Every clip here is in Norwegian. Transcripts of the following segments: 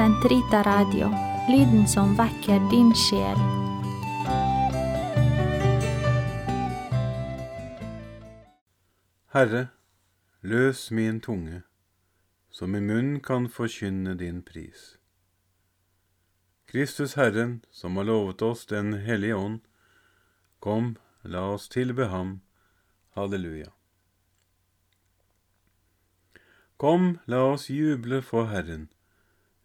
Sentrita Radio, lyden som vekker din sjel. Herre, løs min tunge, som i munn kan forkynne din pris. Kristus Herren, som har lovet oss Den hellige ånd, kom, la oss tilbe ham. Halleluja. Kom, la oss juble for Herren,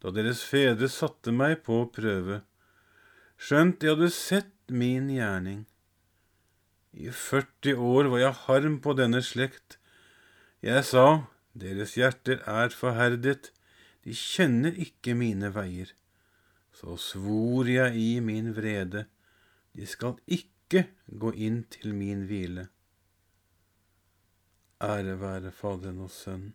da deres fedre satte meg på prøve, skjønt de hadde sett min gjerning. I 40 år var jeg harm på denne slekt. Jeg sa, deres hjerter er forherdet, de kjenner ikke mine veier. Så svor jeg i min vrede, de skal ikke gå inn til min hvile. Ære være Faderen og Sønnen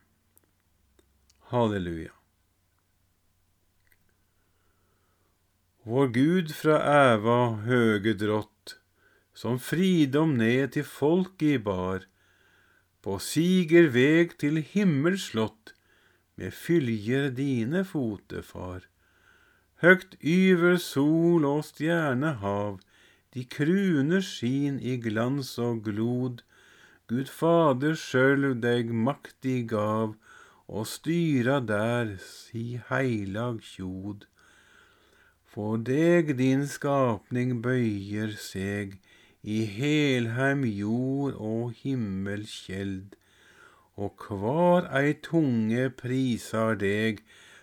Halleluja. Vår Gud fra æva høge drått, som fridom ned til folk i bar, på siger veg til himmelslott, med fylger dine fotefar. Høgt yver sol og stjernehav, de kruner skin i glans og glod. Gud Fader sjølv deg maktig gav, og styra der si heilag tjod. For deg din skapning bøyer seg, i helheim jord og himmel kjeld, og kvar ei tunge prisar deg,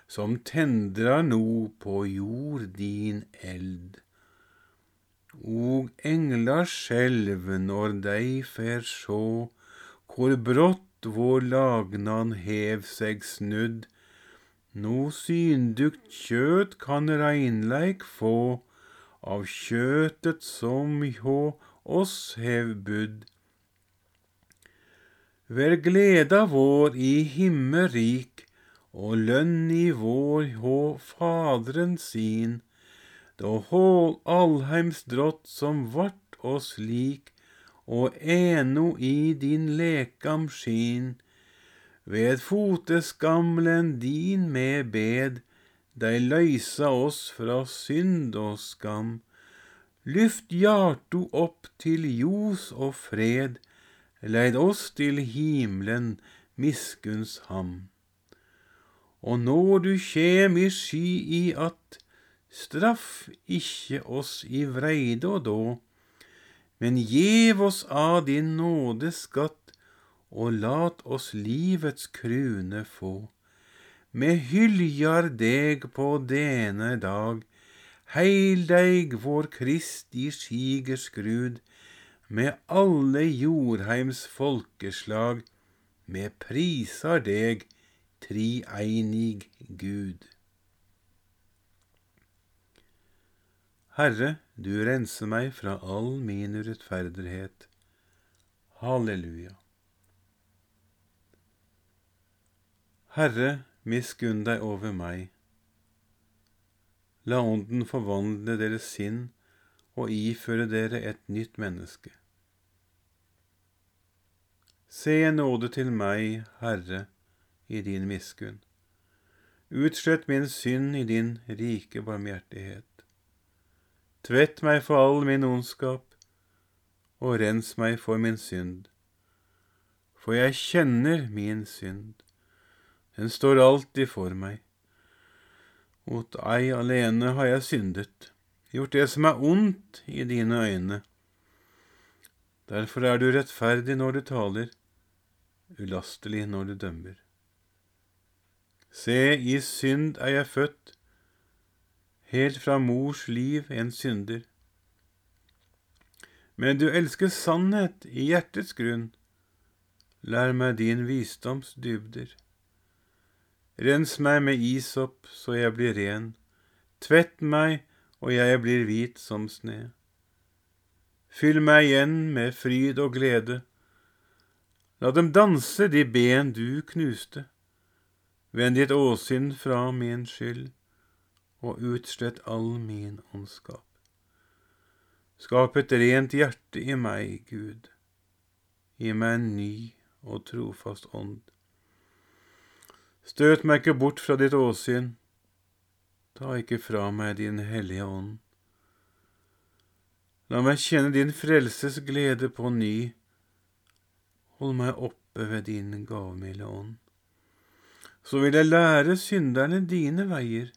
som tendrar no på jord din eld. Og englar skjelv når dei fer sjå, kor brått vår lagnan hev seg snudd. No syndugt kjøt kan reinleik få, av kjøtet som hjå oss hev budd. Vær gleda vår i himmerik, og lønn i vår hå Faderen sin da hål allheims drott som vart oss lik, og eno i din lekam skin. Ved foteskamlen din med bed, dei løysa oss fra synd og skam. Lyft hjarto opp til ljos og fred, leid oss til himlen, miskunns ham. Og når du kjem i sky i att, Straff ikke oss i vreide og då, men gjev oss av din nåde skatt, og lat oss livets krune få. Me hyljar deg på denne dag, heil deg vår Kristi skigerskrud, med alle jordheims folkeslag, me prisar deg, trieinig Gud. Herre, du renser meg fra all min urettferdighet. Halleluja. Herre, miskunn deg over meg. La Ånden forvandle deres sinn og iføre dere et nytt menneske. Se en nåde til meg, Herre, i din miskunn. Utslett min synd i din rike barmhjertighet. Tvett meg for all min ondskap, og rens meg for min synd. For jeg kjenner min synd, den står alltid for meg. Mot ei alene har jeg syndet, gjort det som er ondt i dine øyne. Derfor er du rettferdig når du taler, ulastelig når du dømmer. Se, i synd er jeg født, helt fra mors liv en synder. Men du elsker sannhet i hjertets grunn, lær meg din visdoms dybder. Rens meg med isopp så jeg blir ren, tvett meg og jeg blir hvit som sne. Fyll meg igjen med fryd og glede, La dem danse, de ben du knuste. Vend ditt åsyn fra min skyld, og utslett all min ondskap. Skap et rent hjerte i meg, Gud. Gi meg en ny og trofast ånd. Støt meg ikke bort fra ditt åsyn. Ta ikke fra meg din hellige ånd. La meg kjenne din frelses glede på ny Hold meg oppe ved din gavmilde ånd. Så vil jeg lære synderne dine veier,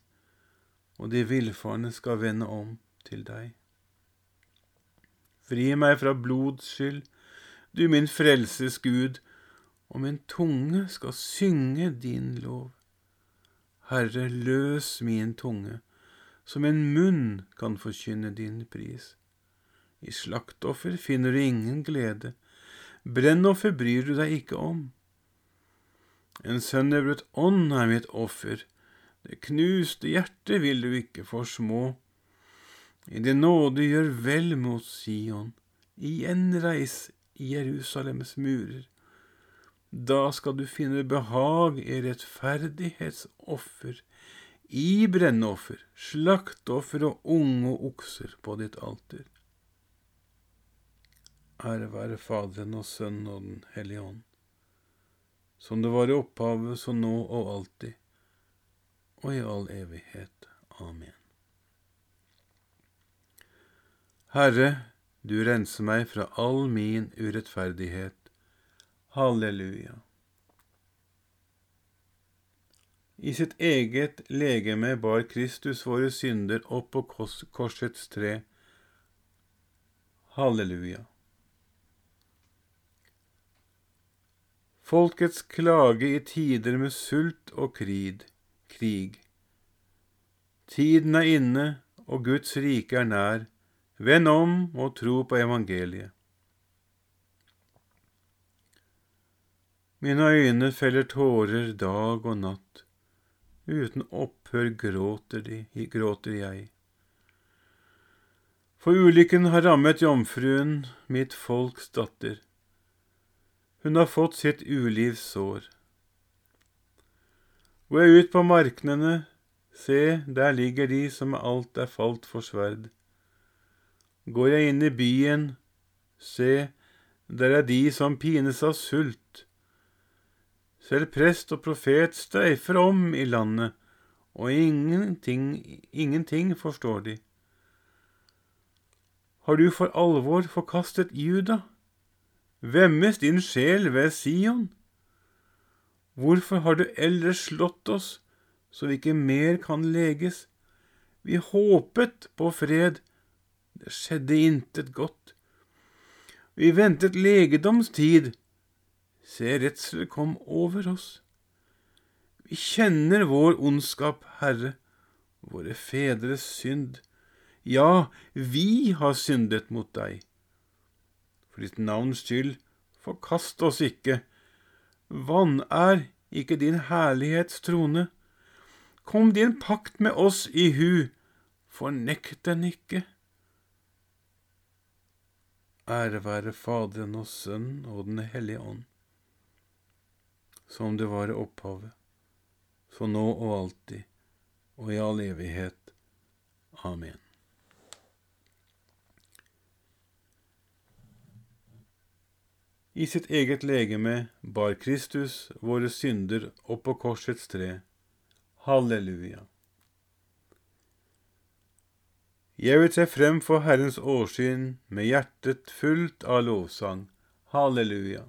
og de villfarne skal vende om til deg. Fri meg fra blods skyld, du min frelses Gud, og min tunge skal synge din lov. Herre, løs min tunge, som en munn kan forkynne din pris. I slaktoffer finner du ingen glede, Brennoffer bryr du deg ikke om. En sønderbrutt ånd er mitt offer, det knuste hjertet vil du ikke forsmå. I din nåde gjør vel mot Sion, gjenreis Jerusalems murer. Da skal du finne behag i rettferdighetsoffer, i brennoffer, slaktoffer og unge okser på ditt alter. Ære være Faderen og Sønnen og Den hellige ånd, som det var i opphavet, så nå og alltid, og i all evighet. Amen. Herre, du renser meg fra all min urettferdighet. Halleluja. I sitt eget legeme bar Kristus våre synder opp på korsets tre. Halleluja. folkets klage i tider med sult og krig. Krig. Tiden er inne, og Guds rike er nær. Vend om og tro på evangeliet. Mine øyne feller tårer dag og natt. Uten opphør gråter, de, gråter jeg. For ulykken har rammet jomfruen, mitt folks datter. Hun har fått sitt ulivs sår. Jeg ut på marknene, se, der ligger de som alt er falt for sverd. Går jeg inn i byen, se, der er de som pines av sult. Selv prest og profet streifer om i landet, og ingenting, ingenting forstår de. Har du for alvor forkastet Juda? Vemmes din sjel ved Sion? Hvorfor har du ellers slått oss, så vi ikke mer kan leges? Vi håpet på fred, det skjedde intet godt. Vi ventet legedomstid, se redsel kom over oss. Vi kjenner vår ondskap, Herre, våre fedres synd. Ja, vi har syndet mot deg for ditt navns skyld, forkast oss ikke. Vanær ikke din herlighets trone. Kom din pakt med oss i hu, fornekt den ikke. Ære være Faderen og Sønnen og Den hellige ånd, som det var i opphavet, så nå og alltid, og i all evighet. Amen. I sitt eget legeme bar Kristus våre synder opp på korsets tre. Halleluja. Jeg vil tre frem for Herrens åsyn med hjertet fullt av lovsang. Halleluja.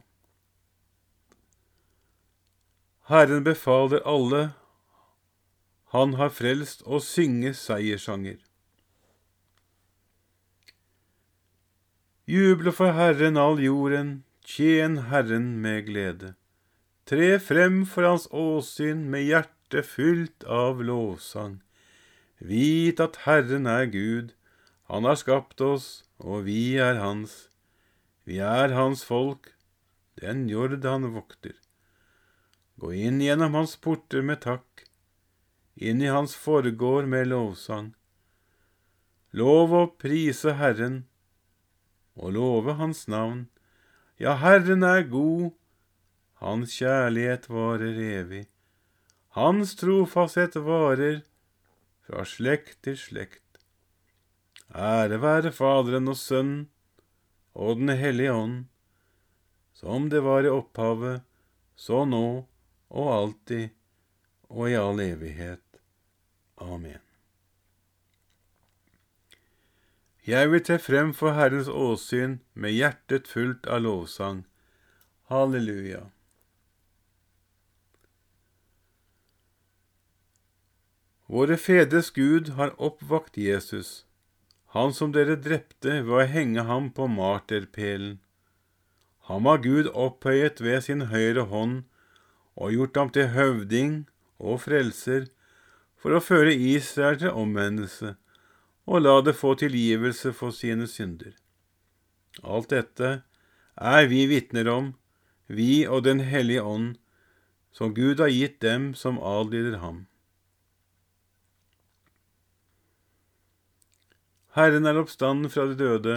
Herren befaler alle han har frelst, å synge seiersanger. Juble for Herren all jorden, tjen Herren med glede. Tre frem for Hans åsyn med hjertet fylt av lovsang. Vit at Herren er Gud, Han har skapt oss, og vi er Hans. Vi er Hans folk, den jord Han vokter. Gå inn gjennom Hans porter med takk inn i hans forgård med lovsang. Lov å prise Herren og love Hans navn. Ja, Herren er god, Hans kjærlighet varer evig. Hans trofasthet varer fra slekt til slekt. Ære være Faderen og Sønnen og Den hellige ånd, som det var i opphavet, så nå og alltid og i all evighet. Amen. Jeg vil tre frem for Herrens åsyn med hjertet fullt av lovsang. Halleluja. Våre fedres Gud har oppvakt Jesus, han som dere drepte ved å henge ham på marterpælen. Ham har Gud opphøyet ved sin høyre hånd og gjort ham til høvding og frelser for å føre Israel til omvendelse og la det få tilgivelse for sine synder. Alt dette er vi vitner om, vi og Den hellige ånd, som Gud har gitt dem som adlyder ham. Herren er oppstanden fra de døde.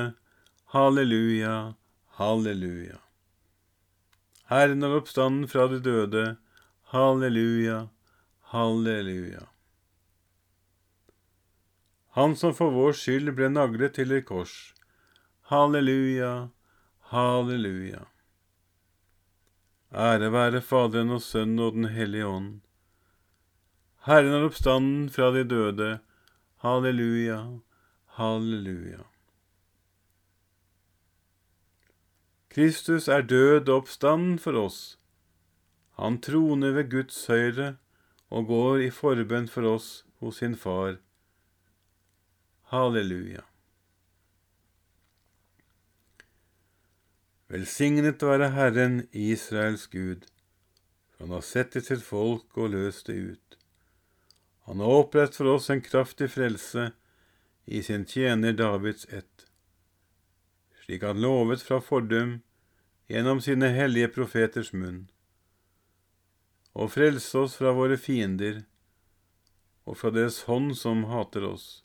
Halleluja, halleluja. Herren er oppstanden fra de døde. Halleluja, halleluja. Han som for vår skyld ble naglet til et kors. Halleluja, halleluja. Ære være Faderen og Sønnen og Den hellige ånd. Herren er oppstanden fra de døde. Halleluja, halleluja. Kristus er død og oppstanden for oss. Han troner ved Guds høyre og går i forbønn for oss hos sin Far. Halleluja. Velsignet være Herren, Israels Gud, for han har sett til sitt folk og løst det ut. Han har opprettet for oss en kraftig frelse i sin tjener Davids ett, slik han lovet fra fordum gjennom sine hellige profeters munn, og frelse oss fra våre fiender og fra deres hånd som hater oss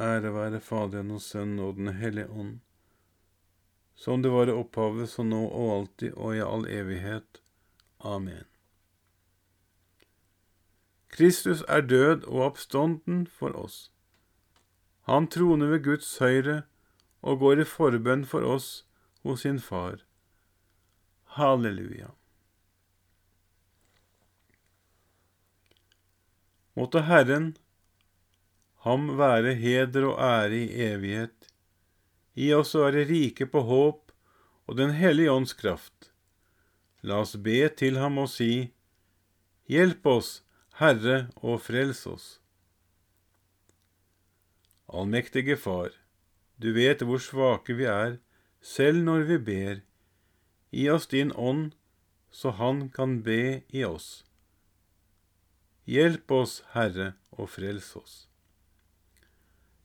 Ære være Faderen og Sønnen og Den hellige ånd, som det var i opphavet, så nå og alltid og i all evighet. Amen. Kristus er død og oppstånden for oss. Han troner ved Guds høyre og går i forbønn for oss hos sin Far. Halleluja. Måtte Herren ham være heder og ære i evighet. Gi oss å være rike på håp og Den hellige ånds kraft. La oss be til ham og si, Hjelp oss, Herre, og frels oss. Allmektige Far, du vet hvor svake vi er, selv når vi ber. Gi oss din ånd, så Han kan be i oss. Hjelp oss, Herre, og frels oss.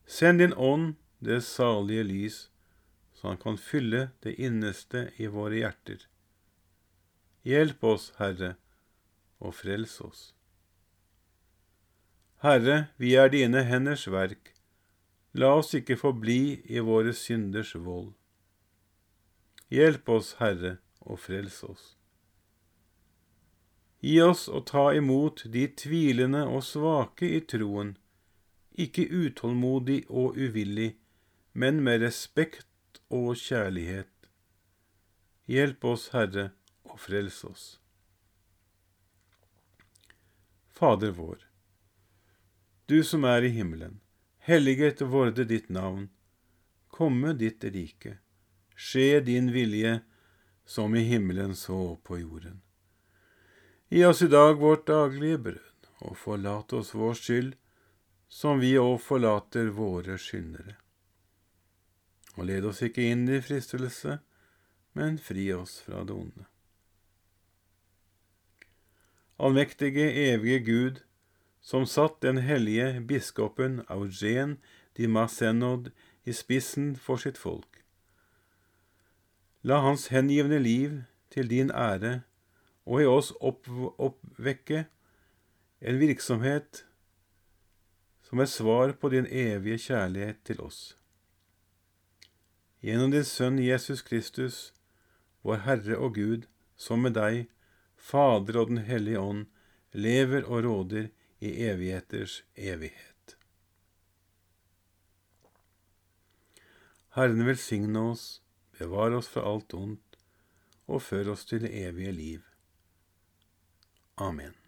Send din ånd, det salige lys, så Han kan fylle det inneste i våre hjerter. Hjelp oss, Herre, og frels oss. Herre, vi er dine henders verk. La oss ikke forbli i våre synders vold. Hjelp oss, Herre, og frels oss. Gi oss å ta imot de tvilende og svake i troen, ikke utålmodig og uvillig, men med respekt og kjærlighet. Hjelp oss, Herre, og frels oss. Fader vår, du som er i himmelen. Helliget vorde ditt navn. Komme ditt rike. Skje din vilje, som i himmelen så på jorden. Gi oss i dag vårt daglige brød, og forlat oss vår skyld, som vi òg forlater våre skyndere. Og led oss ikke inn i fristelse, men fri oss fra det onde. Allmektige, evige Gud, som satt den hellige biskopen Augen de Massenod i spissen for sitt folk. La hans hengivne liv til din ære og i oss opp, oppvekke en virksomhet som er svar på din evige kjærlighet til oss. Gjennom din Sønn Jesus Kristus, vår Herre og Gud, som med deg, Fader og Den hellige ånd, lever og råder i evigheters evighet. Herren velsigne oss, bevare oss fra alt ondt og før oss til det evige liv. Amen.